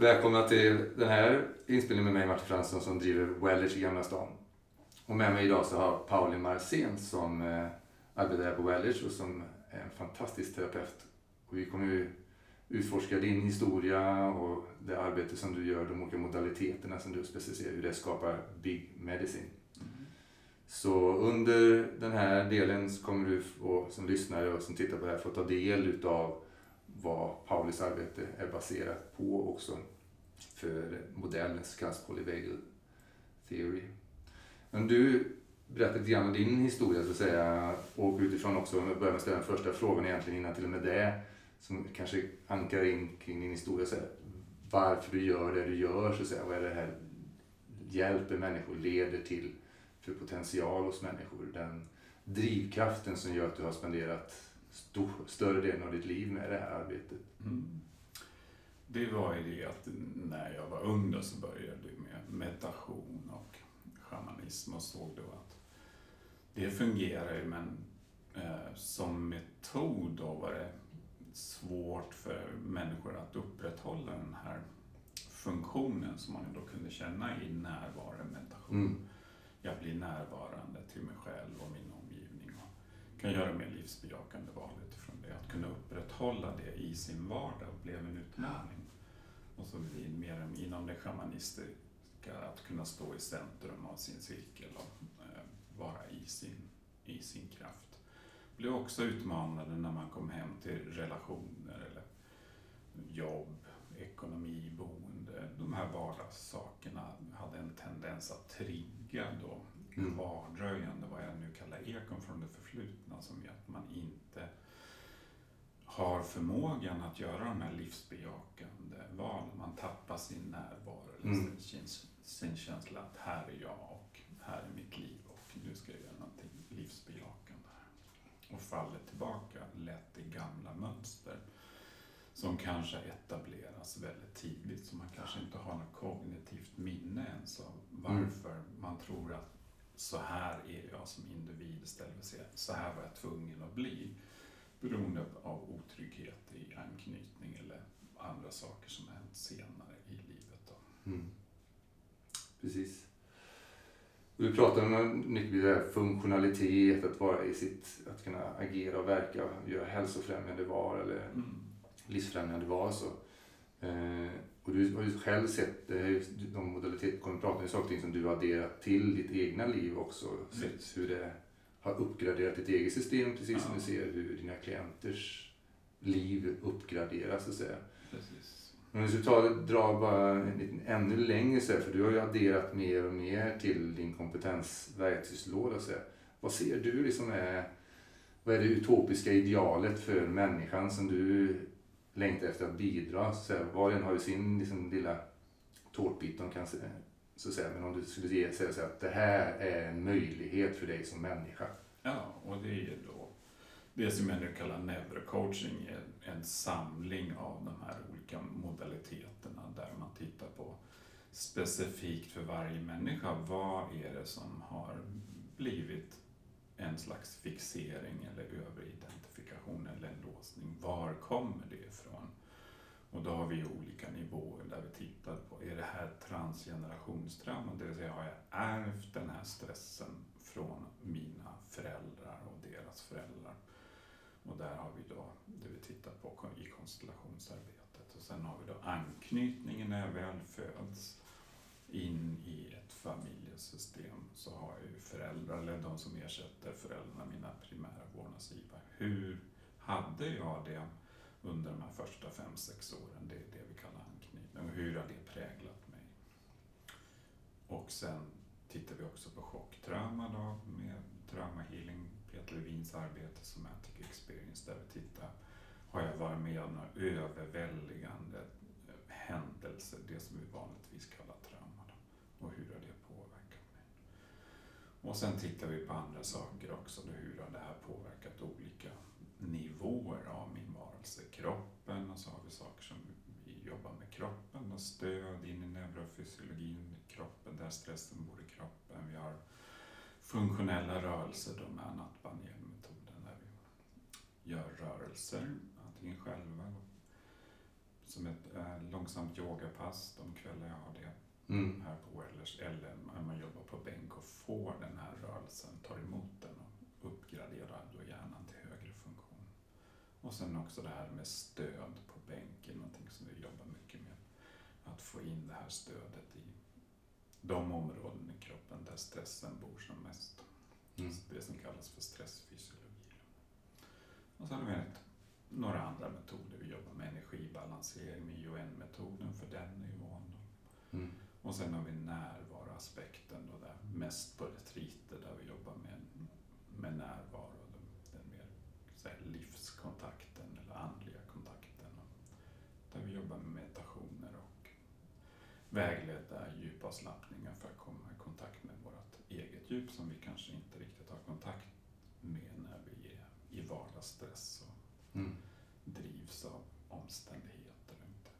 Välkomna till den här inspelningen med mig Martin Fransson som driver Wellers i Gamla stan. Och med mig idag så har Pauli Marcén som eh, arbetar här på Wellers och som är en fantastisk terapeut. Och vi kommer ju utforska din historia och det arbete som du gör, de olika modaliteterna som du specialiserar hur det skapar Big Medicine. Så under den här delen så kommer du få, som lyssnare och som tittar på det här få ta del utav vad Paulis arbete är baserat på också för modellen som kallas polyvagal theory. Men du berättar lite grann om din historia så att säga och utifrån också, om jag börjar med att ställa den första frågan egentligen innan till och med det som kanske ankar in kring din historia. Så här, varför du gör det du gör, så att säga. Vad är det här hjälper människor, leder till för potential hos människor. Den drivkraften som gör att du har spenderat stor, större delen av ditt liv med det här arbetet. Mm. Det var ju det att när jag var ung då så började jag med meditation och shamanism och såg då att det fungerar ju men eh, som metod då var det svårt för människor att upprätthålla den här funktionen som man då kunde känna i närvaro meditation. Mm. Jag blir närvarande till mig själv och min kan göra mer livsbejakande val utifrån det. Att kunna upprätthålla det i sin vardag blev en utmaning. Och så blir mer inom det shamanistiska att kunna stå i centrum av sin cirkel och eh, vara i sin, i sin kraft. Blev också utmanande när man kom hem till relationer eller jobb, ekonomi, boende. De här vardagssakerna hade en tendens att trigga då mm. kvardröjande, vad jag nu kallar ekon från det förflutna som gör att man inte har förmågan att göra de här livsbejakande valen. Man tappar sin närvaro, mm. sin, sin känsla att här är jag och här är mitt liv och nu ska jag göra någonting livsbejakande. Och faller tillbaka lätt i gamla mönster som kanske etableras väldigt tidigt så man kanske inte har något kognitivt minne ens av varför mm. man tror att så här är jag som individ istället för att säga så här var jag tvungen att bli beroende av otrygghet i anknytning eller andra saker som hänt senare i livet. Då. Mm. Precis. Du pratar om mycket funktionalitet, att vara i sitt, att kunna agera och verka, göra hälsofrämjande val eller mm. livsfrämjande val. Så. Eh, och du har ju själv sett de modaliteter, kommer prata om saker som du har adderat till ditt egna liv också. Mm. Sett hur det har uppgraderat ditt eget system precis ja. som du ser hur dina klienters liv uppgraderas så att säga. Precis. Om du ta, dra bara en liten, ännu längre så här, för du har ju adderat mer och mer till din kompetensverktygslåda. Så här. Vad ser du liksom är, vad är det utopiska idealet för människan som du längtar efter att bidra? Så här, var och en har ju sin liksom, lilla tårtbit de kan så att säga, men om du skulle ge, säga så att det här är en möjlighet för dig som människa. Ja, och det är då det som jag nu kallar neurocoaching, är en samling av de här olika modaliteterna där man tittar på specifikt för varje människa, vad är det som har blivit en slags fixering eller överidentifikation eller en låsning. Var kommer det ifrån? Och då har vi olika nivåer där vi tittar på, är det här transgenerationstrauma? Det vill säga, har jag ärvt den här stressen från mina föräldrar och deras föräldrar? Och där har vi då det vi tittar på i konstellationsarbetet. Och sen har vi då anknytningen när jag väl föds in i ett familjesystem så har jag ju föräldrar, eller de som ersätter föräldrarna, mina primära vårdnadsgivare. Hur hade jag det under de här första fem, sex åren. Det är det vi kallar anknytning. Och hur har det präglat mig? Och sen tittar vi också på chocktrauma då med trauma healing, Peter Levins arbete Somatic Experience där vi tittar, har jag varit med om några överväldigande händelser, det som vi vanligtvis kallar trauma då, och hur har det påverkat mig? Och sen tittar vi på andra saker också, då, hur har det här påverkat olika nivåer av min varelse. Kroppen och så har vi saker som vi jobbar med kroppen och stöd in i neurofysiologin, kroppen där stressen bor i kroppen. Vi har funktionella rörelser då med Anat-Baniel-metoden där vi gör rörelser, antingen själva som ett eh, långsamt yogapass de kvällar jag har det Mm. här på Wellers. Eller när man jobbar på bänk och får den här rörelsen, tar emot den och uppgraderar då hjärnan. Och sen också det här med stöd på bänken, någonting som vi jobbar mycket med. Att få in det här stödet i de områden i kroppen där stressen bor som mest. Mm. Det som kallas för stressfysiologi. Och så har vi ett, några andra metoder. Vi jobbar med energibalansering med ION-metoden för den nivån. Mm. Och sen har vi närvaroaspekten då där, mest på retriter där vi jobbar med, med närvaro, den, den mer så här, livskontakten eller andliga kontakten. Och där vi jobbar med meditationer och vägledda djupavslappningar för att komma i kontakt med vårt eget djup som vi kanske inte riktigt har kontakt med när vi är i vardagsstress och Mm. drivs av omständigheter och inte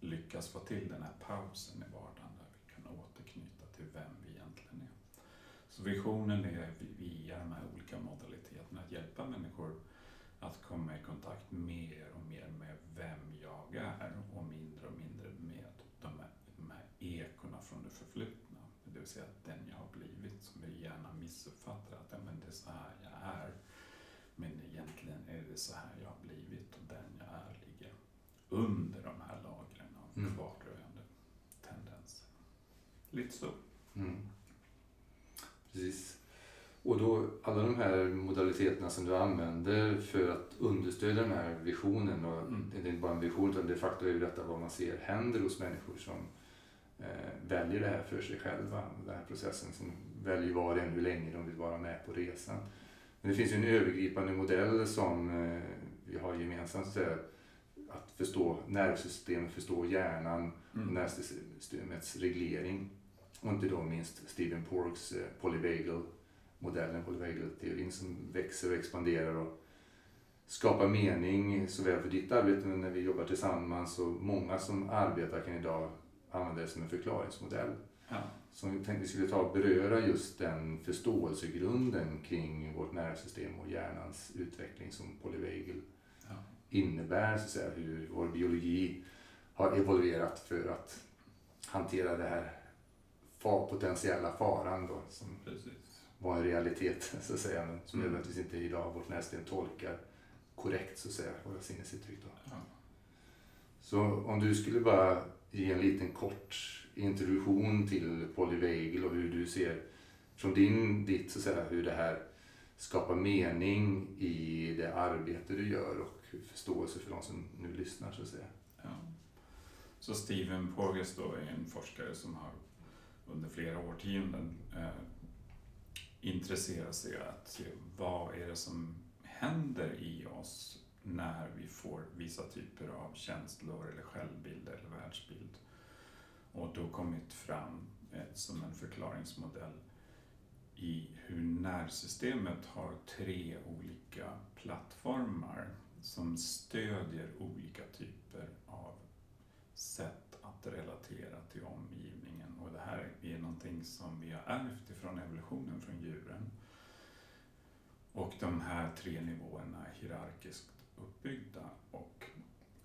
lyckas få till den här pausen i vardagen där vi kan återknyta till vem vi egentligen är. Så visionen är via de här olika modaliteterna att hjälpa människor att komma i kontakt mer och mer med vem jag är och mindre och mindre med de här, de här ekorna från det säga den jag har blivit som vi gärna missuppfattar att ja, men det är så här jag är. Men egentligen är det så här jag har blivit och den jag är ligger under de här lagren av Mm. kvardröjande tendenser. Lite så. Mm. Precis. Och då alla de här modaliteterna som du använder för att understödja den här visionen. Och Mm. Det är inte bara en vision utan de facto är ju detta vad man ser händer hos människor som väljer det här för sig själva. Den här processen som väljer var och en hur länge de vill vara med på resan. Men det finns ju en övergripande modell som eh, vi har gemensamt. Så att förstå nervsystemet, förstå hjärnan, Mm. nervsystemets reglering. Och inte då minst Stephen Porks eh, polyvagal-modellen, polyvagal-teorin som växer och expanderar och skapar mening såväl för ditt arbete men när vi jobbar tillsammans och många som arbetar kan idag använda det som en förklaringsmodell. Ja. Som vi tänkte vi skulle ta och beröra just den förståelsegrunden kring vårt nervsystem och hjärnans utveckling som polyvagal Ja. innebär, så att säga, hur vår biologi har evolverat för att hantera det här potentiella faran då, som Precis. var en realitet, så att säga, men som Mm. nödvändigtvis inte idag vårt närsystem tolkar korrekt, så att säga, våra sinnesuttryck. Då. Ja. Så om du skulle bara ge en liten kort introduktion till polyvagal och hur du ser från din, ditt, så att säga, hur det här skapar mening i det arbete du gör och förståelse för de som nu lyssnar, så att säga. Ja. Så Stephen Porges då är en forskare som har under flera årtionden eh, intresserat sig att se vad är det som händer i oss när vi får vissa typer av känslor eller självbild eller världsbild. Och då kommit fram eh, som en förklaringsmodell i hur nervsystemet har tre olika plattformar som stödjer olika typer av sätt att relatera till omgivningen. Och det här är någonting som vi har ärvt ifrån evolutionen från djuren. Och de här tre nivåerna hierarkiskt uppbyggda och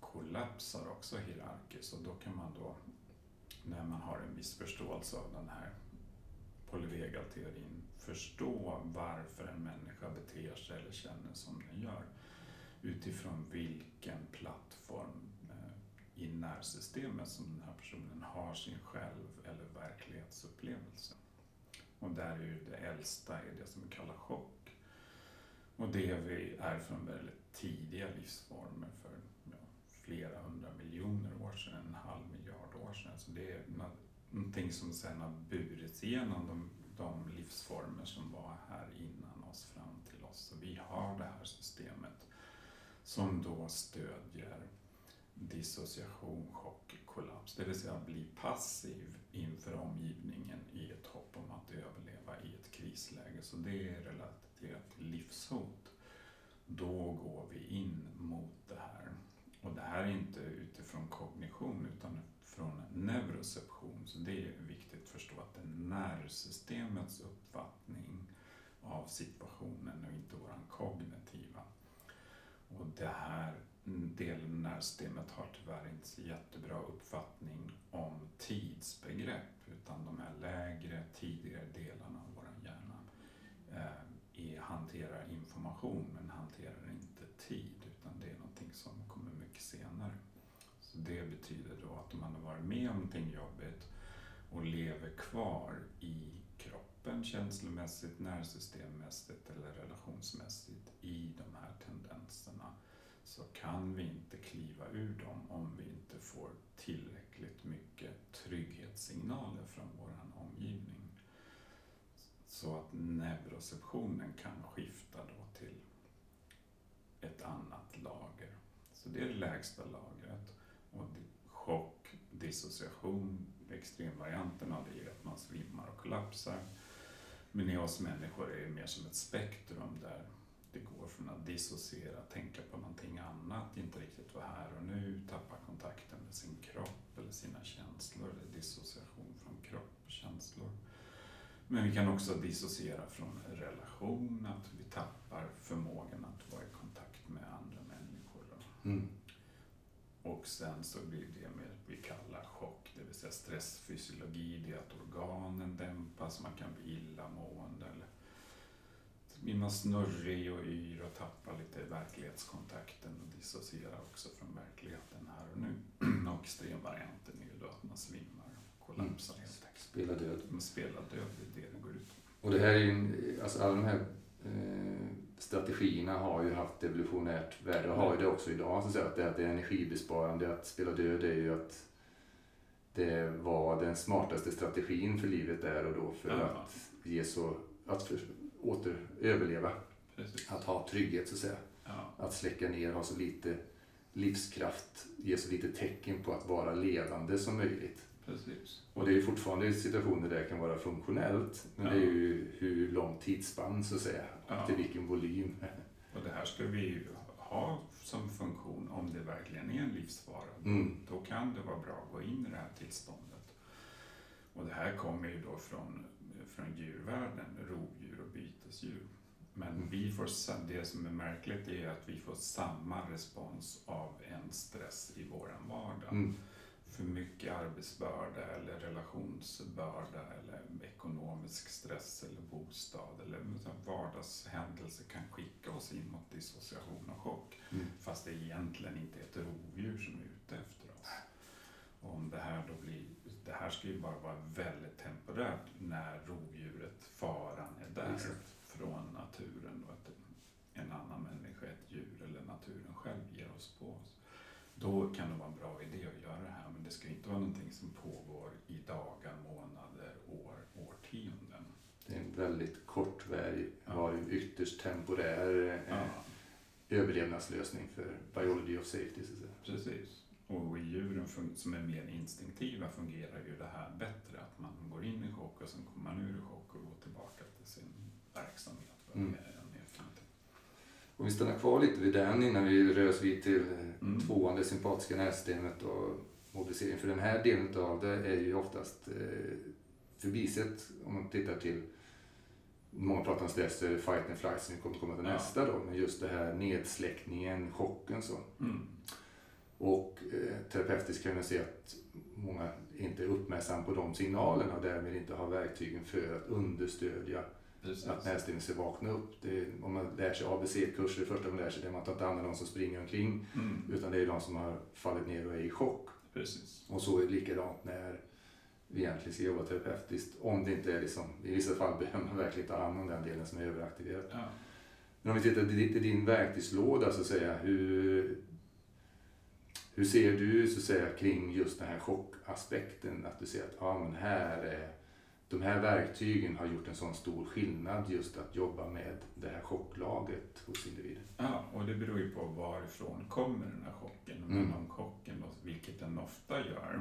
kollapsar också hierarkiskt. Och då kan man då, när man har en viss förståelse av den här polyvegalteorin, förstå varför en människa beter sig eller känner som den gör utifrån vilken plattform eh, i nervsystemet som den här personen har sin själv eller verklighetsupplevelse. Och där är ju det äldsta är det som vi kallar chock. Och det vi är från väldigt tidiga livsformer för ja, flera hundra miljoner år sedan, en halv miljard år sedan. Så det är någonting som sedan har burits igenom de, de livsformer som var här innan oss fram till oss. Så vi har det här systemet som då stödjer dissociation, chock, kollaps. Det vill säga bli passiv inför omgivningen i ett hopp om att överleva i ett krisläge. Så det är relaterat till livshot. Då går vi in mot det här. Och det här är inte utifrån kognition utan från neuroception. Så det är viktigt att förstå att det är nervsystemets uppfattning av situationen och inte våran kognitiva. Och det här delen av nervsystemet har tyvärr inte så jättebra uppfattning om tidsbegrepp utan de här lägre, tidigare delarna av vår hjärna eh, är, hanterar information men hanterar inte tid utan det är någonting som kommer mycket senare. Så det betyder då att om man har varit med om någonting jobbigt och lever kvar i kroppen känslomässigt, nervsystemmässigt eller relationsmässigt i de här tendenserna så kan vi inte kliva ur dem om vi inte får tillräckligt mycket trygghetssignaler från vår omgivning. Så att neuroceptionen kan skifta då till ett annat lager. Så det är det lägsta lagret. Och chock, dissociation, extremvarianten av det är att man svimmar och kollapsar. Men i oss människor är det mer som ett spektrum där det går från att dissociera, tänka på någonting annat, inte riktigt vara här och nu, tappa kontakten med sin kropp eller sina känslor, eller dissociation men vi kan också dissociera från relation, att vi tappar förmågan att vara i kontakt med andra människor. Mm. Och sen så blir det med vi kallar chock, det vill säga stressfysiologi, det är att organen dämpas, man kan bli illamående eller blir man snurrig och yr och tappar lite verklighetskontakten och dissocierar också från verkligheten här och nu. och extremvarianten är ju då att man svimmar kollapsar mm. helt enkelt. Spelar död. Man spelar död, det är det det går ut på. Och det här är ju, alltså alla de här eh, strategierna har ju haft evolutionärt värde och har ju det också idag. Så att det, att det är energibesparande, att spela död är ju att det var den smartaste strategin för livet där och då för ja. att ge så, att för, åter överleva. Precis. Att ha trygghet så att säga. Ja. Att släcka ner, ha så lite livskraft, ge så lite tecken på att vara levande som möjligt. Precis. Och det är fortfarande situationer där det kan vara funktionellt. Men ja. det är ju hur lång tidsspann så att säga. Ja. Till vilken volym. Och det här ska vi ju ha som funktion om det verkligen är en livsfara. Mm. Då kan det vara bra att gå in i det här tillståndet. Och det här kommer ju då från, från djurvärlden, rovdjur och bytesdjur. Men mm. vi får, det som är märkligt är att vi får samma respons av en stress i vår vardag. Mm för mycket arbetsbörda eller relationsbörda eller ekonomisk stress eller bostad eller vardagshändelser kan skicka oss in mot dissociation och chock. Mm. Fast det egentligen inte är ett rovdjur som är ute efter oss. Och om det här då blir, det här ska ju bara vara väldigt temporärt när rovdjuret, faran är där Exakt. från naturen. Då, att en annan människa, ett djur eller naturen själv ger oss på oss. Då kan det vara en bra idé att göra det här det ska inte vara någonting som pågår i dagar, månader, år, årtionden. Det är en väldigt kortvarig, ja. ytterst temporär eh, ja. överlevnadslösning för biology of safety. Så. Precis. Och i djuren som är mer instinktiva fungerar ju det här bättre. Att man går in i chock och sen kommer man ur chock och går tillbaka till sin verksamhet. Mm. Om vi stannar kvar lite vid den innan vi rör oss vid till mm. tvåan, det sympatiska nervsystemet och mobilisering. För den här delen av det är ju oftast eh, förbisett om man tittar till Många pratar om stress, fight and flight som vi kommer komma till ja. nästa då. Men just det här nedsläckningen, chocken så. Mm. Och eh, terapeutiskt kan man se att många inte är uppmärksamma på de signalerna och därmed inte har verktygen för att understödja Precis. att nervsystemet ska vakna upp. Det om man lär sig ABC-kurser, det första man lär sig det är man tar inte hand om de som springer omkring. Mm. Utan det är de som har fallit ner och är i chock. Precis. Och så är det likadant när vi egentligen ska jobba terapeutiskt. Om det inte är liksom, i vissa fall behöver man verkligen ta hand om den delen som är överaktiverad. Ja. Men om vi tittar till din verktygslåda så att säga, hur, hur ser du så att säga kring just den här chockaspekten? Att du ser att ja, men här är de här verktygen har gjort en sån stor skillnad just att jobba med det här chocklagret hos individen. Ja, och det beror ju på varifrån kommer den här chocken. Mm. Om chocken, vilket den ofta gör,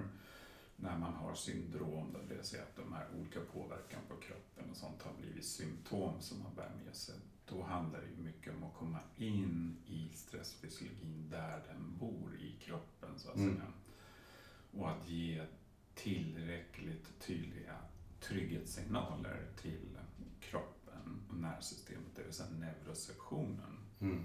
när man har syndrom, det vill säga att de här olika påverkan på kroppen och sånt har blivit symptom som man bär med sig. Då handlar det ju mycket om att komma in i stressfysiologin där den bor i kroppen så att mm. säga. Och att ge tillräckligt tydliga trygghetssignaler till kroppen och nervsystemet, det vill säga neuroceptionen. Mm.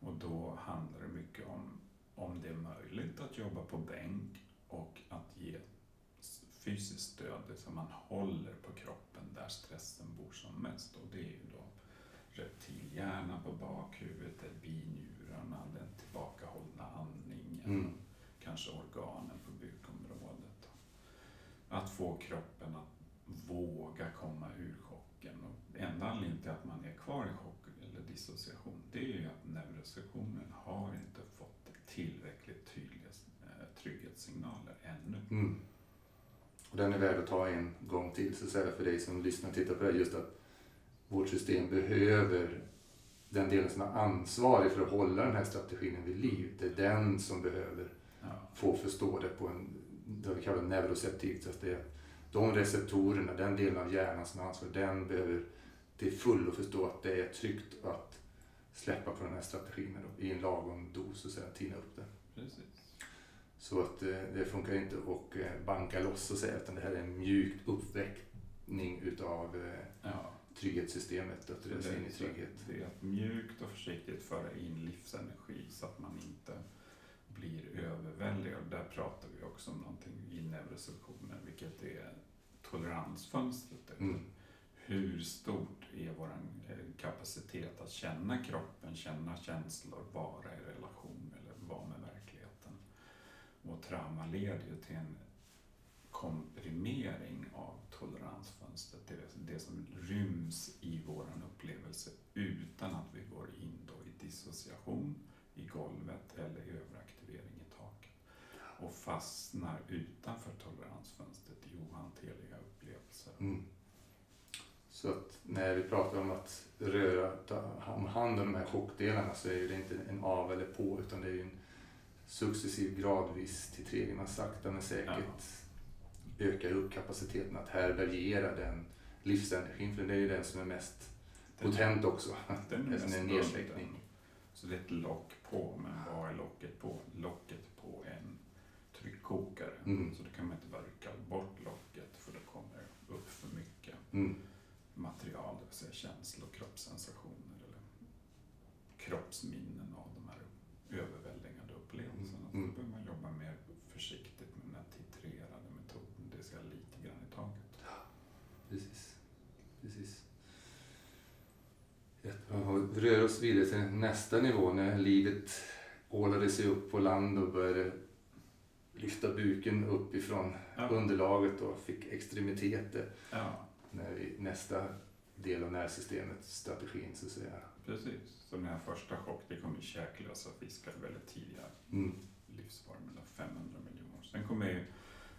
Och då handlar det mycket om om det är möjligt att jobba på bänk och att ge fysiskt stöd, det som man håller på kroppen där stressen bor som mest. Och det är ju då reptilhjärnan på bakhuvudet, binjurarna, den tillbakahållna andningen, Mm. kanske organen på bukområdet. Att få kroppen att våga komma ur chocken. Och enda anledningen till att man är kvar i chock eller dissociation, det är ju att neurosektionen har inte fått tillräckligt tydliga eh, trygghetssignaler ännu. Mm. Och den är värd att ta en gång till, så att säga, för dig som lyssnar och tittar på det här, just att vårt system behöver den delen som är ansvarig för att hålla den här strategin vid liv. Det är den som behöver Ja. få förstå det på en, det vi kallar neuroseptik. Så att det de receptorerna, den delen av hjärnan som är ansvarig, den behöver till fullo förstå att det är tryggt att släppa på den här strategin då, i en lagom dos och säga tina upp det. Precis. Så att eh, det funkar inte att eh, banka loss och säga utan det här är en mjuk uppväckning utav eh, Ja. trygghetssystemet, att sig in i trygghet. Det är att mjukt och försiktigt föra in livsenergi så att man inte blir överväldigad. Där pratar vi också om någonting i neurosektionen, vilket är toleransfönstret. Mm. Hur stort är vår kapacitet att känna kroppen, känna känslor, vara i relation eller vara med verkligheten? Och trauma leder ju till en komprimering av toleransfönstret, det, det som ryms i våran upplevelse utan att vi går in då i dissociation i golvet eller överaktivering i taket och fastnar utanför toleransfönstret i ohanterliga upplevelser. Mm. Så att när vi pratar om att röra, ta om hand om de här chockdelarna så är det inte en av eller på utan det är en successiv gradvis till man sakta men säkert ökar upp kapaciteten att härbärgera den livsenergin för det är ju den som är mest Den- potent också. Den är mest en nedsläckning. Så det är ett lock på, men vad är locket på? Locket på en tryckkokare. Mm. Så då kan man inte bara rycka bort locket för då kommer det upp för mycket Mm. material, det vill säga känslor, kroppssensationer eller kroppsminnen av de här överväldigande upplevelserna. Så Mm. då behöver man jobba mer försiktigt med den här titrerade metoden, det vill säga lite grann i taget. Precis. Precis. Jättebra. Och vi rör oss vidare till nästa nivå när livet ålade sig upp på land och började lyfta buken upp ifrån Ja. underlaget och fick extremiteter. Ja, När vi, nästa del av nervsystemet, strategin så att säga. precis. Så den här första chock, det kom ju käklösa fiskar väldigt tidiga Mm. livsformen, då, 500 miljoner. Sen kommer ju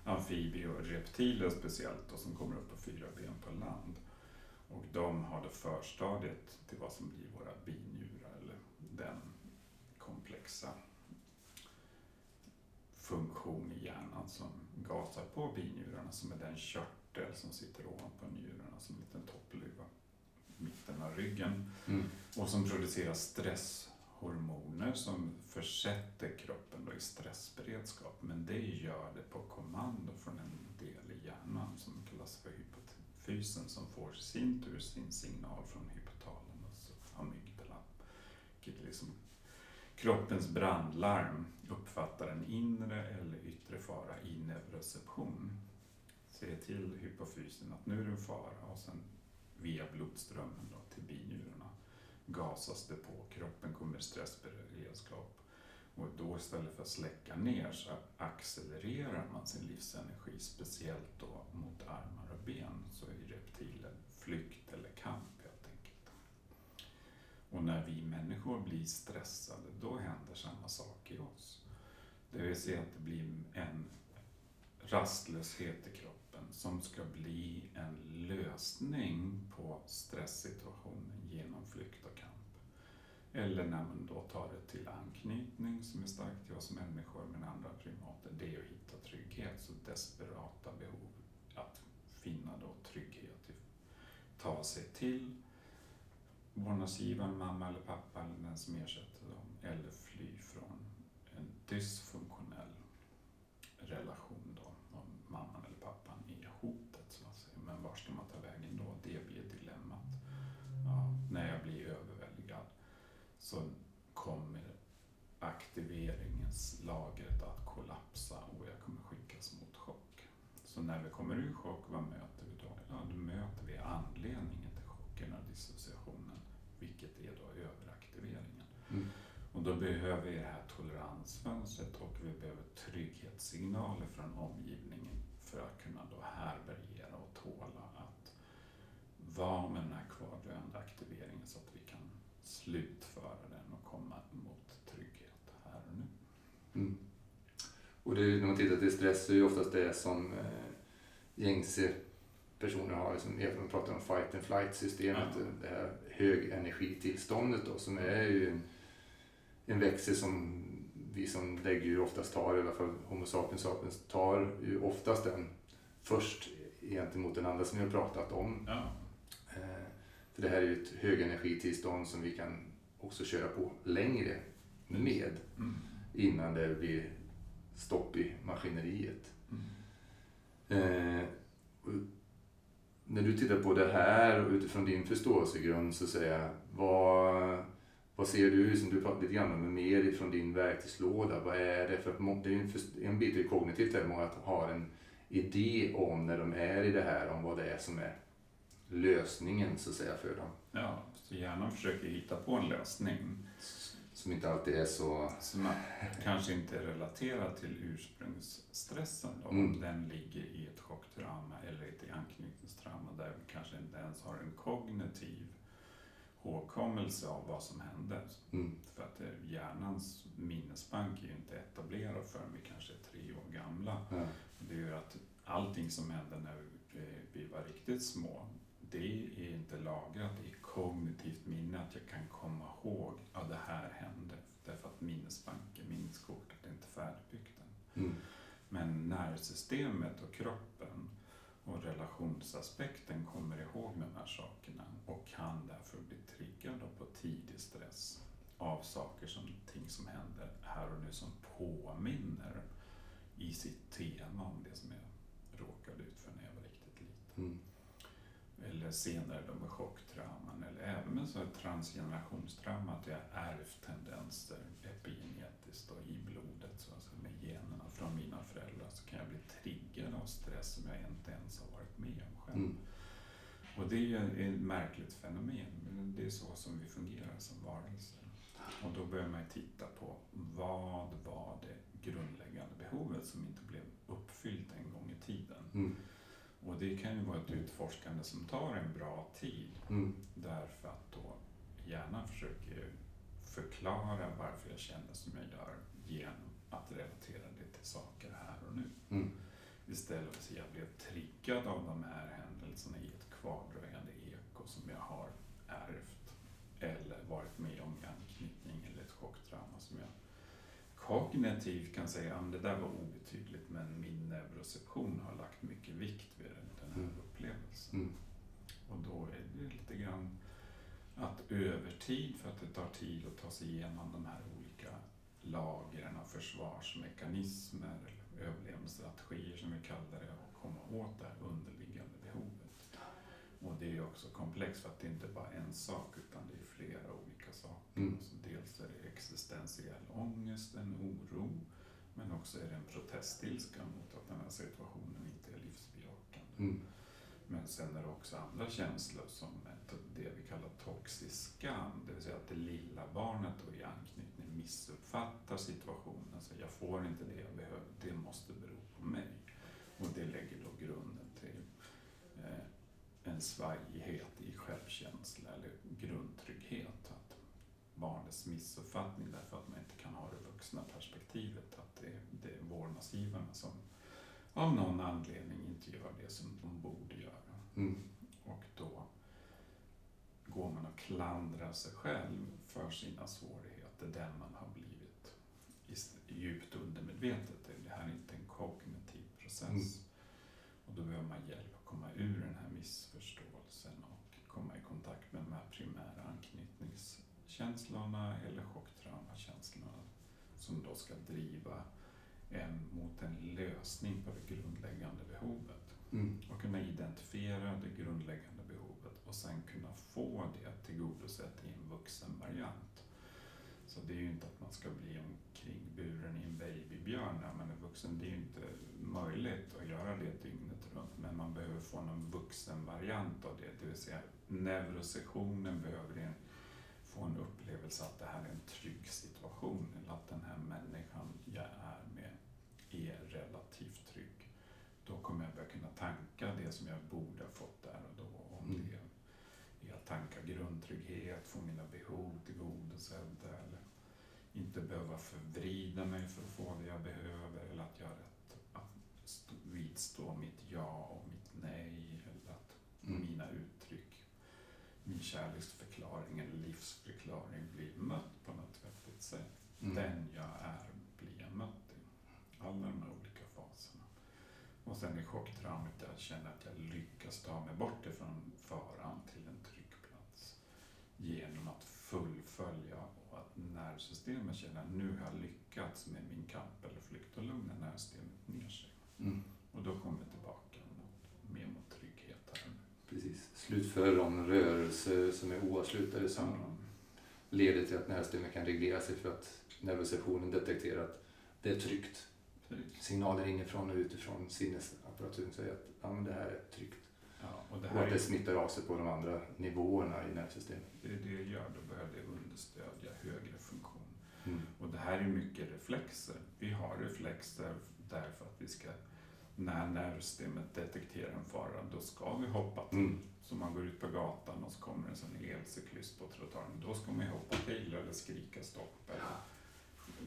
amfibier och reptiler speciellt då, som kommer upp på fyra ben på land. Och de har det förstadiet till vad som blir våra binjurar eller den komplexa funktion i hjärnan som gasar på binjurarna som är den körtel som sitter ovanpå njurarna som en liten toppluva mitten av ryggen Mm. och som producerar stresshormoner som försätter kroppen då i stressberedskap. Men det gör det på kommando från en del i hjärnan som kallas för hypofysen som får i sin tur sin signal från hypotalamus alltså och amygdala. Vilket liksom kroppens brandlarm uppfattar en inre eller yttre fara i neuroception. Säger till hypofysen att nu är det en fara och sen via blodströmmen då till binjurarna gasas det på, kroppen kommer i stressberedskap. Och då istället för att släcka ner så accelererar man sin livsenergi, speciellt då mot armar och ben. Så är reptilen flykt eller kamp helt enkelt. Och när vi människor blir stressade, då händer samma sak i oss. Det vill säga att det blir en rastlöshet i kroppen som ska bli en lösning på stresssituationen genom flykt och kamp. Eller när man då tar det till anknytning som är starkt till oss människor men andra primater, det är att hitta trygghet. Så desperata behov att finna då trygghet, ta sig till vårdnadsgivaren, mamma eller pappa eller den som ersätter dem eller fly från en dysfunktionell relation då, om mamman eller pappan är hotet så att säga. Men var ska man ta vägen då? Det blir dilemmat. Ja, när jag blir överväldigad så kommer aktiveringens så när vi kommer ur chock, vad möter vi då? Ja, då möter vi anledningen till chocken och dissociationen, vilket är då överaktiveringen. Mm. Och då behöver vi det här toleransfönstret och vi behöver trygghetssignaler från omgivningen för att kunna då härbärgera och tåla att vara med den här kvardröjande aktiveringen så att vi kan slutföra den och komma mot trygghet här och nu. Mm. Och det, när man tittar till stress så är det oftast det som eh, gängse personer har, liksom, man pratar om fight and flight systemet, Ja. det här högenergitillståndet då, som är ju en, en växel som vi som däggdjur oftast tar, i alla fall Homo sapiens sapiens tar ju oftast den först gentemot den andra som vi har pratat om. Ja, Eh, För det här är ju ett högenergitillstånd som vi kan också köra på längre med mm. innan det blir stopp i maskineriet. Eh, när du tittar på det här och utifrån din förståelsegrund så säger jag, vad, vad ser du, som du pratade lite grann om, mer ifrån din verktygslåda? Vad är det? För att det är en, en bit är ju kognitivt, där många har en idé om när de är i det här, om vad det är som är lösningen så att säga för dem. ja, så hjärnan försöker hitta på en lösning som inte alltid är så... som man kanske inte är relaterad till ursprungsstressen då, Mm. om den ligger i ett chocktrauma eller ett anknytningstrauma där vi kanske inte ens har en kognitiv hågkommelse av vad som hände. Mm, För att eh, hjärnans minnesbank är ju inte etablerad förrän vi kanske är tre år gamla. ja, Det gör att allting som hände när vi, eh, vi var riktigt små, det är inte lagrat i kognitivt minne, att jag kan komma ihåg att det här hände. Därför att minnesbanken, minneskortet är inte färdigbyggt än. mm, Men nervsystemet och kroppen och relationsaspekten kommer ihåg de här sakerna och kan därför bli triggad på tidig stress av saker som ting som händer här och nu som påminner i sitt tema om det som jag råkade ut för när jag var riktigt liten. mm, eller senare då med chocktrauman eller även med så här transgenerationstrauma att jag har ärvt tendenser epigenetiskt och i blodet så alltså med generna från mina föräldrar så kan jag bli triggad av stress som jag inte ens har varit med om själv. mm, Och det är ju ett märkligt fenomen, men det är så som vi fungerar som varelser. Och då börjar man ju titta på vad var det grundläggande behovet som inte blev uppfyllt en gång i tiden. mm, Och det kan ju vara ett utforskande som tar en bra tid. Mm, därför att då hjärnan försöker förklara varför jag känner som jag gör genom att relatera det till saker här och nu. mm, Istället för att jag blev triggad av de här händelserna i ett kvardröjande eko som jag har ärvt eller varit med om i anknytning eller ett chocktrauma som jag kognitivt kan säga att det där var obetydligt men min neuroception har lagt mycket vikt vid den här Mm. upplevelsen. Mm, Och då är det lite grann att över tid, för att det tar tid att ta sig igenom de här olika lagren av försvarsmekanismer, eller överlevnadsstrategier som vi kallar det, och komma åt det här underliggande behovet. Och det är ju också komplext för att det är inte bara en sak utan det är flera olika saker. Mm. Så dels är det existentiell ångest, en oro, men också är det en protestilska mot att den här situationen inte är livsbejakande. mm, men sen är det också andra känslor som det vi kallar toxisk skam, det vill säga att det lilla barnet då i anknytning missuppfattar situationen. Så jag får inte det jag behöver, det måste bero på mig. Och det lägger då grunden till eh, en svajighet i självkänsla eller grundtrygghet. Att barnets missuppfattning därför att man inte kan ha det vuxna perspektivet, att det, det är vårdnadsgivarna som av någon anledning inte gör det som de borde göra. mm, Och då går man och klandrar sig själv för sina svårigheter där man har blivit djupt undermedvetet. Det här är inte en kognitiv process. Mm. Och då behöver man hjälp att komma ur den här missförståelsen och komma i kontakt med de här primära anknytningskänslorna eller chocktraumakänslorna som då ska driva en mot en lösning på det grundläggande behovet mm, och kunna identifiera det grundläggande behovet och sen kunna få det tillgodosett i en vuxen variant. Så det är ju inte att man ska bli omkring buren i en babybjörn när man är vuxen. Det är ju inte möjligt att göra det dygnet runt. Men man behöver få någon vuxen variant av det. Det vill säga neurosessionen behöver få en upplevelse att det här är en trygg situation. Eller att den här människan jag är är relativt trygg. Då kommer jag börja kunna tanka det som jag borde ha fått där och då. Om Mm. det är att tanka grundtrygghet, få mina behov tillgodosedda eller inte behöva förvrida mig för att få det jag behöver eller att jag har rätt att stå, vidstå mitt ja och mitt nej eller att Mm. mina uttryck, min kärleksförklaring eller livsförklaring blir mött på något vettigt sätt. Mm. Den jag är blir jag mött i. Alla de här olika faserna. Och sen i chocktraumat jag känner att jag lyckas ta mig bort ifrån faran till en trygg plats. Genom att fullfölja och att nervsystemet känner att nu har jag lyckats med min kamp eller flykt och lugna nervsystemet ner sig. Mm. Och då kommer vi tillbaka mot, mer mot trygghet här. Precis. Slutföra de rörelser som är oavslutade som leder till att nervsystemet kan reglera sig för att nervosessionen detekterar att det är tryggt. Signaler inifrån och utifrån sinnesapparaturen säger att ja, men det här är tryggt. Ja, och det Och att det är, smittar av sig på de andra nivåerna i nervsystemet. det är det gör, då börjar det understödja högre funktion. Mm. Och det här är mycket reflexer. Vi har reflexer därför att vi ska, när nervsystemet detekterar en fara, då ska vi hoppa till. Mm. Så man går ut på gatan och så kommer en sån elcyklist på trottoaren. Då ska man ju hoppa till eller skrika stopp eller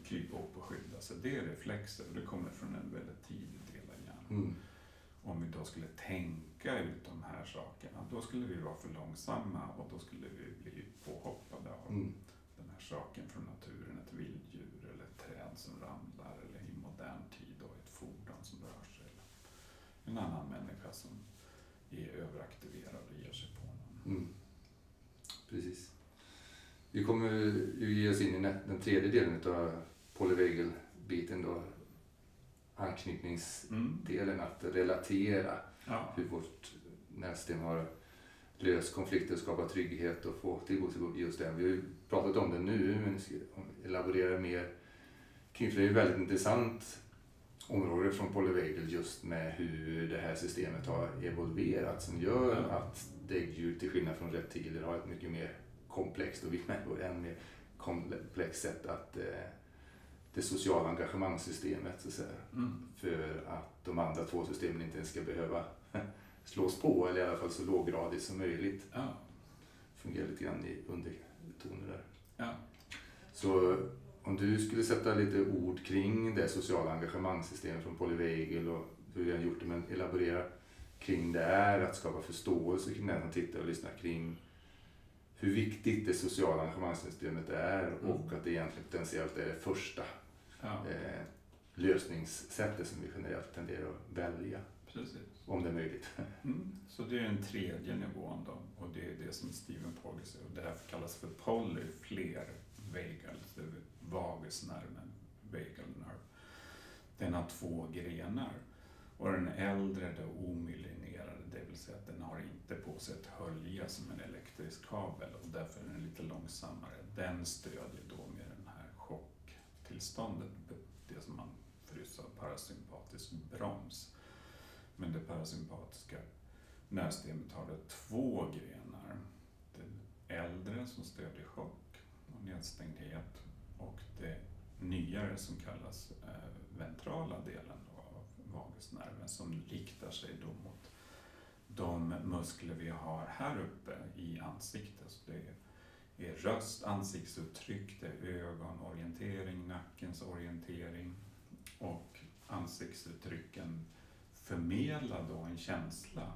krypa upp och skydda sig. Det är reflexer och det kommer från en väldigt tidig del av hjärnan. Mm. Om vi då skulle tänka ut de här sakerna, då skulle vi vara för långsamma och då skulle vi bli påhoppade av Mm. den här saken från naturen, ett vilddjur eller ett träd som ramlar eller i modern tid då ett fordon som rör sig. Eller en annan människa som är överaktiverad och ger sig på någon. Mm. Precis. Vi kommer ju ge oss in i den tredje delen av polyvagal-biten då. Anknytningsdelen, att relatera Ja, hur vårt nervsystem har löst konflikter, skapat trygghet och få tillgång till just det. Vi har ju pratat om det nu, men vi ska elaborera mer kring det är ett väldigt intressant område från Polyvagal just med hur det här systemet har evolverat som gör Ja. att däggdjur till skillnad från reptiler har ett mycket mer komplext och vi människor än mer komplext sätt att eh, det sociala engagemangssystemet så att säga, mm. för att de andra två systemen inte ens ska behöva slås på eller i alla fall så låggradigt som möjligt. ja, Fungerar lite grann i undertoner där. ja. Så om du skulle sätta lite ord kring det sociala engagemangssystemet från Polyvagal och hur vi har gjort det, men elaborera kring det är att skapa förståelse kring den som tittar och lyssnar kring hur viktigt det sociala engagemangssystemet är Mm. och att det egentligen potentiellt är det första ja. eh, lösningssättet som vi generellt tenderar att välja, precis. om det är möjligt. Mm. Så det är den tredje nivån då och det är det som Stephen Pogge säger och det här kallas för poly, fler vagal, vagusnerven, vagal nerve. Den har två grenar och den äldre, det omyelinerade, det vill säga att den har inte på sig ett hölje som en elektrisk kabel och därför är den lite långsammare. Den stödjer då med den här chocktillståndet, det som man förut sa parasympatisk broms. Men det parasympatiska nervsystemet har det två grenar. Det äldre som stödjer chock och nedstängdhet och det nyare som kallas eh, ventrala delen av vagusnerven som riktar sig då mot de muskler vi har här uppe i ansiktet. Så det är, röst, ansiktsuttryck, det är ögonorientering, nackens orientering och ansiktsuttrycken förmedlar då en känsla.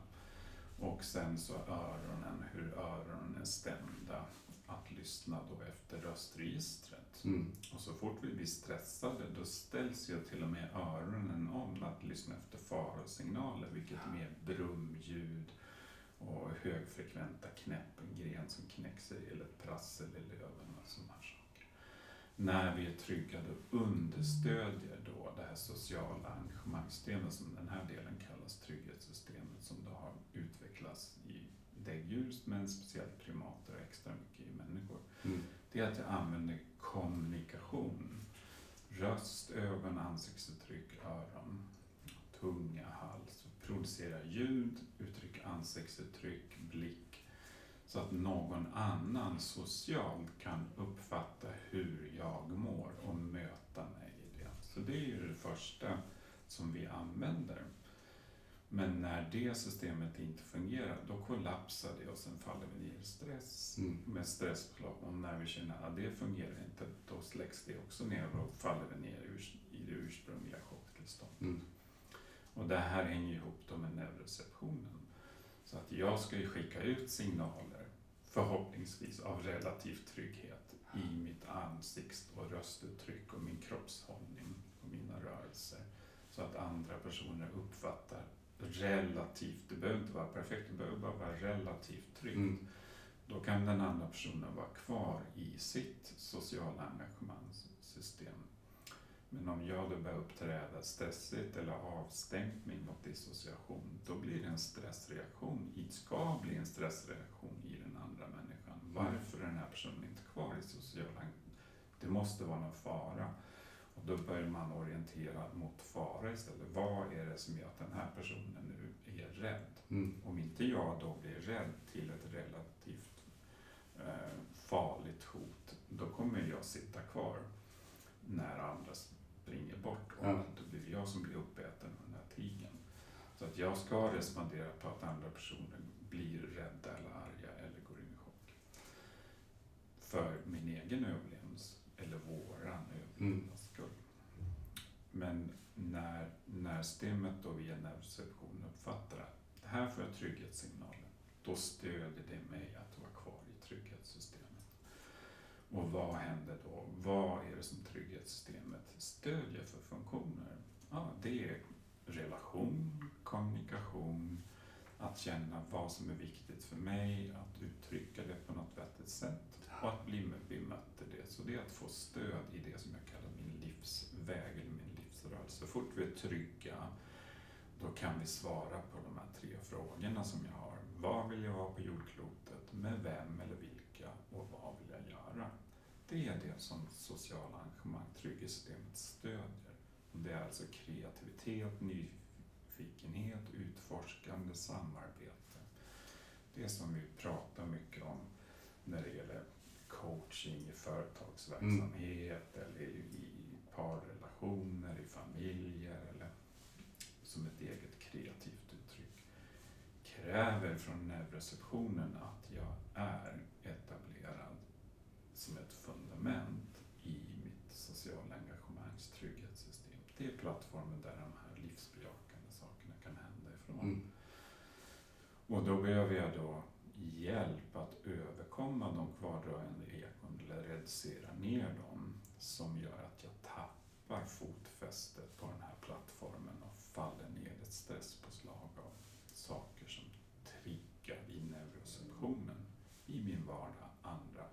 Och sen så öronen, hur öronen är stämda. Att lyssna då efter röstregistret. Mm. Och så fort vi blir stressade då ställs ju till och med öronen om att lyssna efter farosignaler, vilket är mer brumljud och högfrekventa knäpp, en gren som knäcker sig eller ett prassel i löven och sådana här saker. När vi är trygga då understödjer då det här sociala engagemangssystemet som den här delen kallas trygghetssystemet som då har utvecklats i däggdjur men speciellt primater och extra mycket i människor Mm. det är att jag använder kommunikation. Röst, ögon, ansiktsuttryck, öron, tunga, hals. Producera ljud, uttryck ansiktsuttryck, blick. Så att någon annan socialt kan uppfatta hur jag mår och möta mig i det. Så det är ju det första som vi använder. Men när det systemet inte fungerar, då kollapsar det och sen faller vi ner i stress Mm. med stresspåslag. Och när vi känner att det fungerar inte, då släcks det också ner och faller vi ner i det ursprungliga chocktillståndet. Mm. Och det här hänger ihop då med neuroreceptionen. Så att jag ska ju skicka ut signaler, förhoppningsvis av relativ trygghet i mitt ansikts och röstuttryck och min kroppshållning och mina rörelser. Så att andra personer uppfattar relativt, det behöver inte vara perfekt, det behöver bara vara relativt tryggt. Mm. Då kan den andra personen vara kvar i sitt sociala engagemangssystem. Men om jag då börjar uppträda stressigt eller avstängt mig mot dissociation, då blir det en stressreaktion. Det ska bli en stressreaktion i den andra människan. Varför är den här personen inte kvar i sociala engagemang? Det måste vara någon fara. Och då börjar man orientera mot fara istället. Vad är det som gör att den här personen nu är rädd? Mm. Om inte jag då blir rädd till ett relativt eh, farligt hot, då kommer jag sitta kvar när andra springer bort och Ja. då blir jag som blir uppäten av den här tigern. Så att jag ska respondera på att andra personer blir rädda eller arga eller går in i chock. För min egen överlevnad, eller våran överlevnads skull. Men när, nervsystemet och via neuroreception uppfattar att det här får jag trygghetssignaler, då stödjer det mig att vara kvar i trygghetssystemet. Och vad händer då? Vad är det som trygghetssystemet stödjer för funktioner? Ja, det är relation, kommunikation, att känna vad som är viktigt för mig, att uttrycka det på något vettigt sätt och att bli bemött i det. Så det är att få stöd i det som jag kallar min livsväg eller min livsrörelse. Så fort vi är trygga, då kan vi svara på de här tre frågorna som jag har. Vad vill jag vara på jordklotet? Med vem eller vilka? Och vad vill jag göra? Det är det som sociala engagemang, trygghetssystemet stödjer. Och det är alltså kreativitet, nyfikenhet, utforskande, samarbete. Det som vi pratar mycket om när det gäller coaching i företagsverksamhet eller i, i parrelationer, i familjer eller som ett eget kreativt uttryck kräver från neuroreceptionen att jag är etablerad som ett fundament i mitt sociala engagemangs trygghetssystem. Det är plattformen där de här livsbejakande sakerna kan hända ifrån. Mm. Och då behöver jag då hjälp att överkomma de kvardröjande ekon eller reducera ner dem som gör att jag tappar fotfästet på den här plattformen och faller ner i ett stresspåslag av saker som triggar i neuroceptionen i min vardag. Andra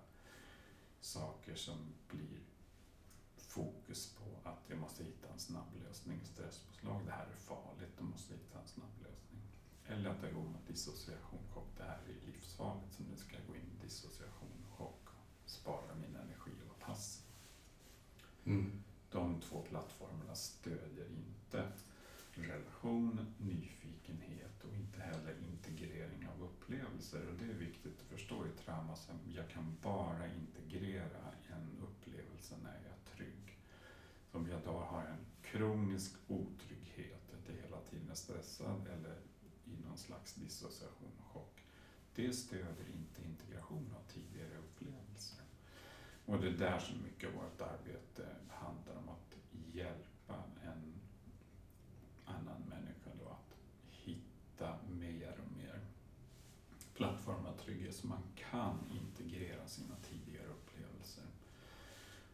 saker som blir fokus på att jag måste hitta en snabb lösning, stresspåslag, det här är farligt, då måste jag hitta en snabb lösning. Eller att jag går mot dissociation, chock, det här är livsfarligt så nu ska jag gå in i dissociation och chock och spara min energi och vara passiv. Mm. De två plattformarna stödjer inte relation, nyfikenhet och inte heller integrering av upplevelser. Och det är viktigt att förstå i trauma. så Jag kan bara integrera en upplevelse när jag är trygg. Så om jag då har en kronisk otrygghet, att jag hela tiden är stressad eller i någon slags dissociation och chock. Det stöder inte integration av tidigare upplevelser. Och det är där som mycket av vårt arbete handlar om att hjälpa en annan människa då att hitta mer och mer plattform av trygghet så man kan integrera sina tidigare upplevelser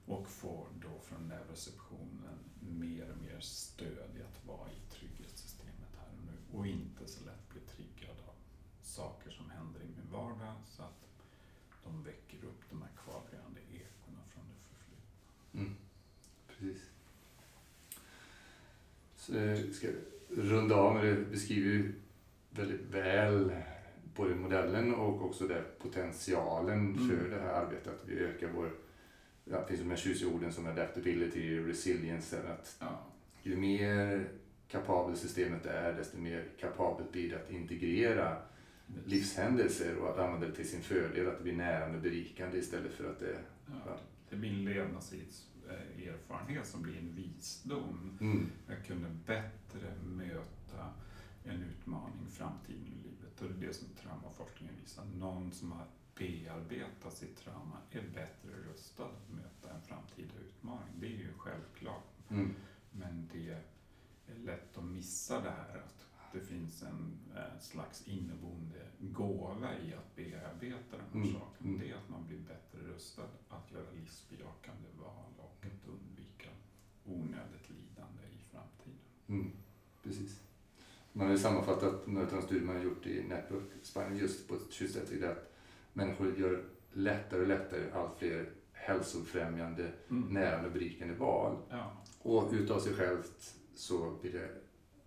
och får då från neuroceptionen mer och mer stöd i att vara i trygghetssystemet här och nu och inte så lätt bli triggad av saker som händer i min vardag så att de väcker upp de här kvardröjande ekona från det förflutna. Mm. Precis. Så eh, jag ska runda av med det beskriver ju väldigt väl både modellen och också där potentialen Mm. för det här arbetet. Att vi ökar vår det finns de här tjusiga orden som adaptability, resilience. Att Ja. ju mer kapabelt systemet är, desto mer kapabelt blir det att integrera livshändelser och att använda det till sin fördel, att det blir närande och berikande istället för att det... Ja. Det blir en levnadserfarenhet som blir en visdom. Mm, Jag kunde bättre möta en utmaning framtiden i livet. Och det är det som traumaforskningen visar. Någon som har bearbetat sitt trauma är bättre rustad att möta en framtida utmaning. Det är ju självklart. mm, Men det är lätt att missa det här att det finns en eh, slags inneboende gåva i att bearbeta den här Mm, saken. mm. Det är att man blir bättre rustad att göra livsbejakande val och att undvika onödigt lidande i framtiden. mm, precis. Man har ju sammanfattat några av de studier man har gjort i Network Spine just på ett schysst sätt att människor gör lättare och lättare allt fler hälsofrämjande, närande och berikande val. Ja, Och utav sig självt så blir det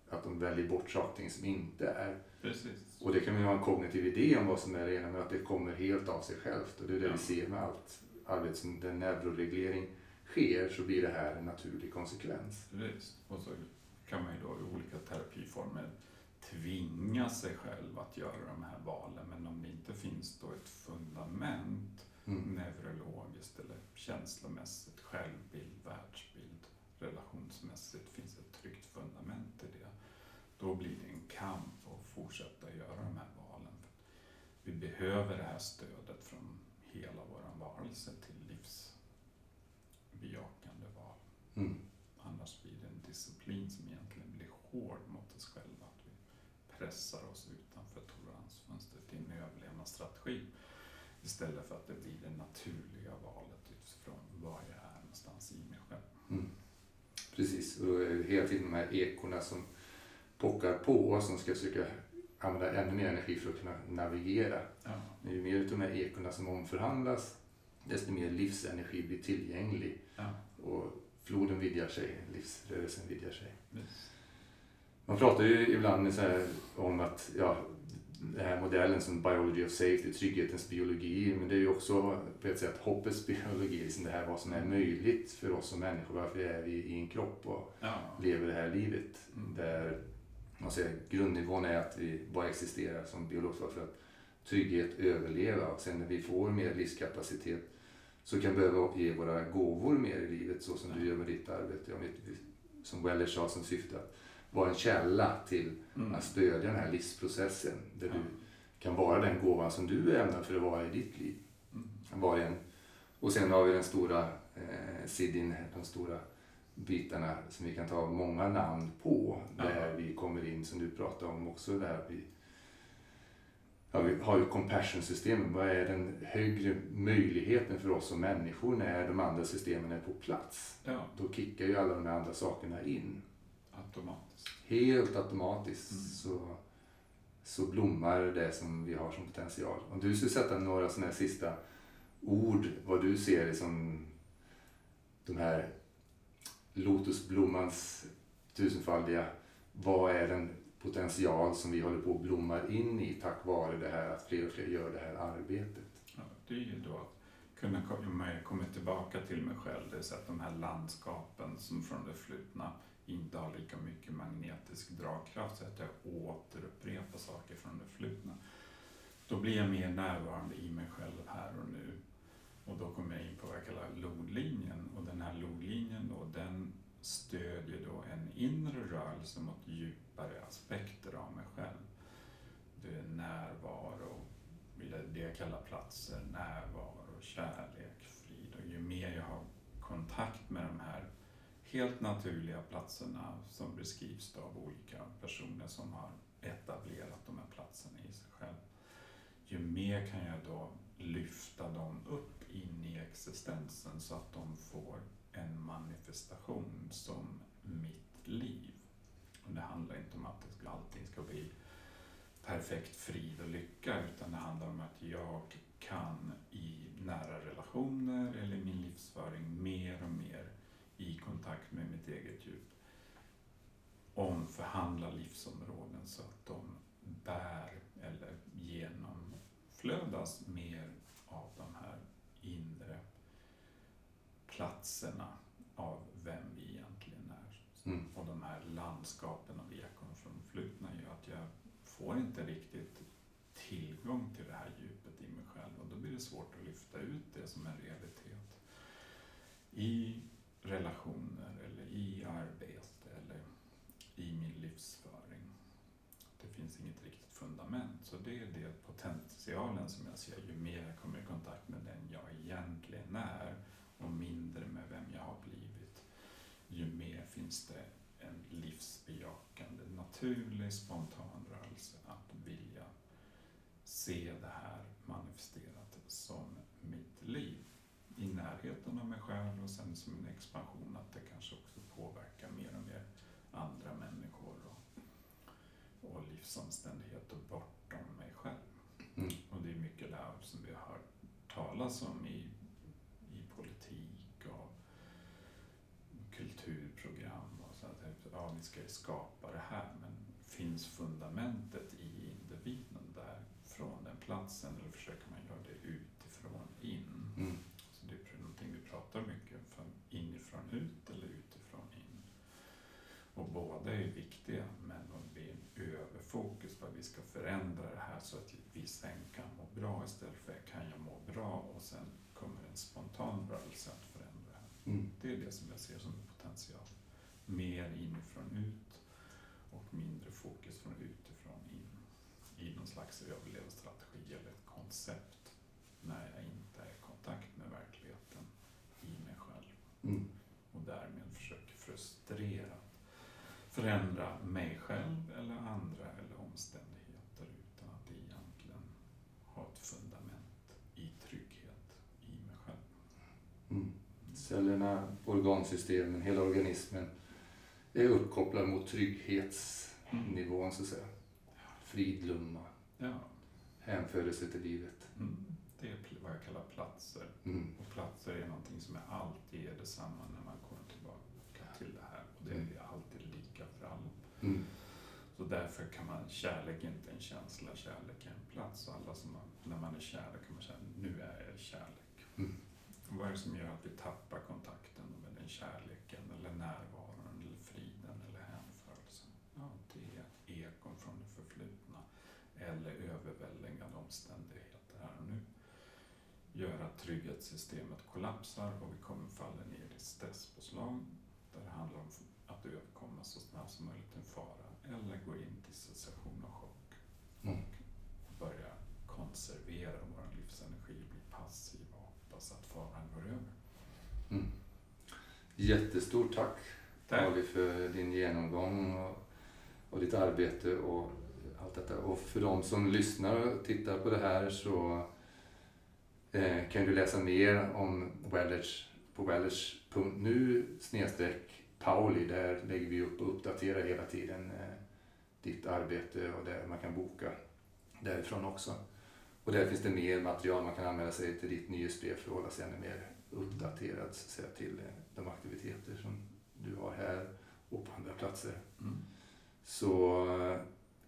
att de väljer bort saker som inte är. precis. Och det kan man ju ha en kognitiv idé om vad som är det ena, men att det kommer helt av sig självt. Och det är det Ja. vi ser med allt arbete som där neuroreglering sker, så blir det här en naturlig konsekvens. Precis. Och så kan man ju då i olika terapiformer tvinga sig själv att göra de här valen. Men om det inte finns då ett fundament Mm. neurologiskt eller känslomässigt, självbild, världsbild, relationsmässigt finns ett tryggt fundament i det. Då blir det en kamp att fortsätta göra de här valen. Vi behöver det här stödet från hela vår varelse till livsbejakande val. Mm. Annars blir det en disciplin som egentligen blir hård mot oss själva. Att vi pressar oss utanför toleransfönstret i en överlevnadsstrategi. Istället för att det blir det naturliga valet utifrån var jag är någonstans i mig själv. Mm. Precis, och hela tiden de här ekorna som pockar på och som ska försöka använda ännu mer energi för att kunna navigera. Ja, Men ju mer av de här ekorna som omförhandlas, desto mer livsenergi blir tillgänglig. ja, Och floden vidgar sig, livsrörelsen vidgar sig. visst. Man pratar ju ibland om att ja, den här modellen som biology of safety, trygghetens biologi, men det är ju också på ett sätt hoppets biologi, liksom det här vad som är möjligt för oss som människor, varför är vi i en kropp och Ja, lever det här livet. Mm. Där man säger, grundnivån är att vi bara existerar som biologiska för att trygghet, överleva och sen när vi får mer livskapacitet så kan vi behöva ge våra gåvor mer i livet så som du gör med ditt arbete. Jag vet, som Weller sa som syfte att vara en källa till mm. att stödja den här livsprocessen där du kan vara den gåvan som du är ämnad för att vara i ditt liv. Mm. Var en. Och sen har vi den stora eh, sidin, de stora bitarna som vi kan ta många namn på. Där Ja. vi kommer in, som du pratade om också, där vi, ja, vi har ju compassion-systemet. Vad är den högre möjligheten för oss som människor när de andra systemen är på plats? Ja, Då kickar ju alla de andra sakerna in. Automatiskt. Helt automatiskt Mm. så, så blommar det som vi har som potential. Om du skulle sätta några sådana här sista ord, vad du ser som de här lotusblommans tusenfaldiga, vad är den potential som vi håller på att blomma in i tack vare det här att fler och fler gör det här arbetet? Ja, det är ju då att kunna komma, komma tillbaka till mig själv. Det är så att de här landskapen som från det förflutna inte har lika mycket magnetisk dragkraft så att jag återupprepar saker från det förflutna. Då blir jag mer närvarande i mig själv här och nu. Och då kommer jag in på vad jag kallar lodlinjen. Och den här lodlinjen då, den stödjer då en inre rörelse mot djupare aspekter av mig själv. Det är närvaro, det jag kallar platser, närvaro, kärlek, frid. Och ju mer jag har kontakt med de här helt naturliga platserna som beskrivs då av olika personer som har etablerat de här platserna i sig själv. Ju mer kan jag då lyfta dem upp in i existensen så att de får en manifestation som mitt liv. Och det handlar inte om att det ska, allting ska bli perfekt frid och lycka utan det handlar om att jag kan i nära relationer eller i min livsföring mer och mer i kontakt med mitt eget djup omförhandla livsområden så att de bär eller genomflödas mer av de här inre platserna av vem vi egentligen är. Mm. Och de här landskapen och ekon från förflutna gör att jag får inte riktigt tillgång till det här djupet i mig själv och då blir det svårt att lyfta ut det som en realitet. I relationer eller i arbete eller i min livsföring. Det finns inget riktigt fundament. Så det är det potentialen som jag ser. Ju mer jag kommer i kontakt med den jag egentligen är och mindre med vem jag har blivit, ju mer finns det en livsbejakande, naturlig, spontan rörelse att vilja se det här manifesterat som mitt liv i närheten av mig själv och sen som en expansion att det kanske också påverkar mer och mer andra människor och livsomständigheter bortom mig själv. Mm. Och det är mycket där som vi har hört talas om i, i politik och kulturprogram och så att ja, vi ska ju skapa det här men finns fundamentet i individen där från den platsen eller försöker man göra det utifrån in? Mm. Så det är någonting vi pratar mycket om, från inifrån ut eller utifrån in. Och båda är viktiga, men om det blir en överfokus på att vi ska förändra det här så att vi sen kan må bra istället för kan jag må bra och sen kommer en spontan rörelse att förändra det här. Mm. Det är det som jag ser som en potential. Mer inifrån ut och mindre fokus från utifrån in. I någon slags överlevnadsstrategi eller ett koncept när jag inte är i kontakt med verkligheten i mig själv Mm. och därmed försöker frustrerat förändra mig själv eller andra eller omständigheter utan att egentligen ha ett fundament i trygghet i mig själv. Mm. Cellerna, organsystemen, hela organismen är uppkopplad mot trygghetsnivån så att säga. Fridlumma, Ja, hänförelse till livet. mm. det är vad jag kallar platser. Mm. Och platser är någonting som är alltid är detsamma när man kommer tillbaka till det här. Och det Mm. är alltid lika för alla. Mm. Så därför kan man, kärlek är inte en känsla, kärlek är en plats. Alla som man, när man är kär, kan man känna, nu är jag kärlek. Mm. Vad är det som gör att vi tappar kontakten med den kärleken, eller närvaron, eller friden, eller hänförelsen? Ja, det är ekon från det förflutna, eller överväldigande omständigheter här och nu. Gör att trygghetssystemet kollapsar och vi kommer falla ner i stresspåslag, där det handlar om att överkomma så snabbt som möjligt en fara, eller gå in till dissociation och chock Mm. och börja konservera vår livsenergi, bli passiv och hoppas att faran går över. Mm. Jättestort tack Tack. Ali för din genomgång och, och ditt arbete och allt detta. Och för de som lyssnar och tittar på det här så eh, kan du läsa mer om Wellers på wellers.nu snedstreck Pauli. Där lägger vi upp och uppdaterar hela tiden eh, ditt arbete och där man kan boka därifrån också. Och där finns det mer material, man kan anmäla sig till ditt nyhetsbrev för att hålla sig ännu mer uppdaterad så säga, till eh, de aktiviteter som du har här och på andra platser. Mm. Så eh,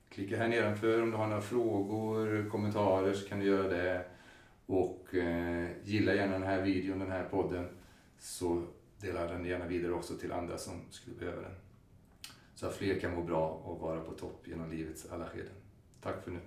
klicka här nedanför om du har några frågor, kommentarer så kan du göra det. Och eh, gilla gärna den här videon, den här podden. Så dela den gärna vidare också till andra som skulle behöva den. Så att fler kan må bra och vara på topp genom livets alla skeden. Tack för nu.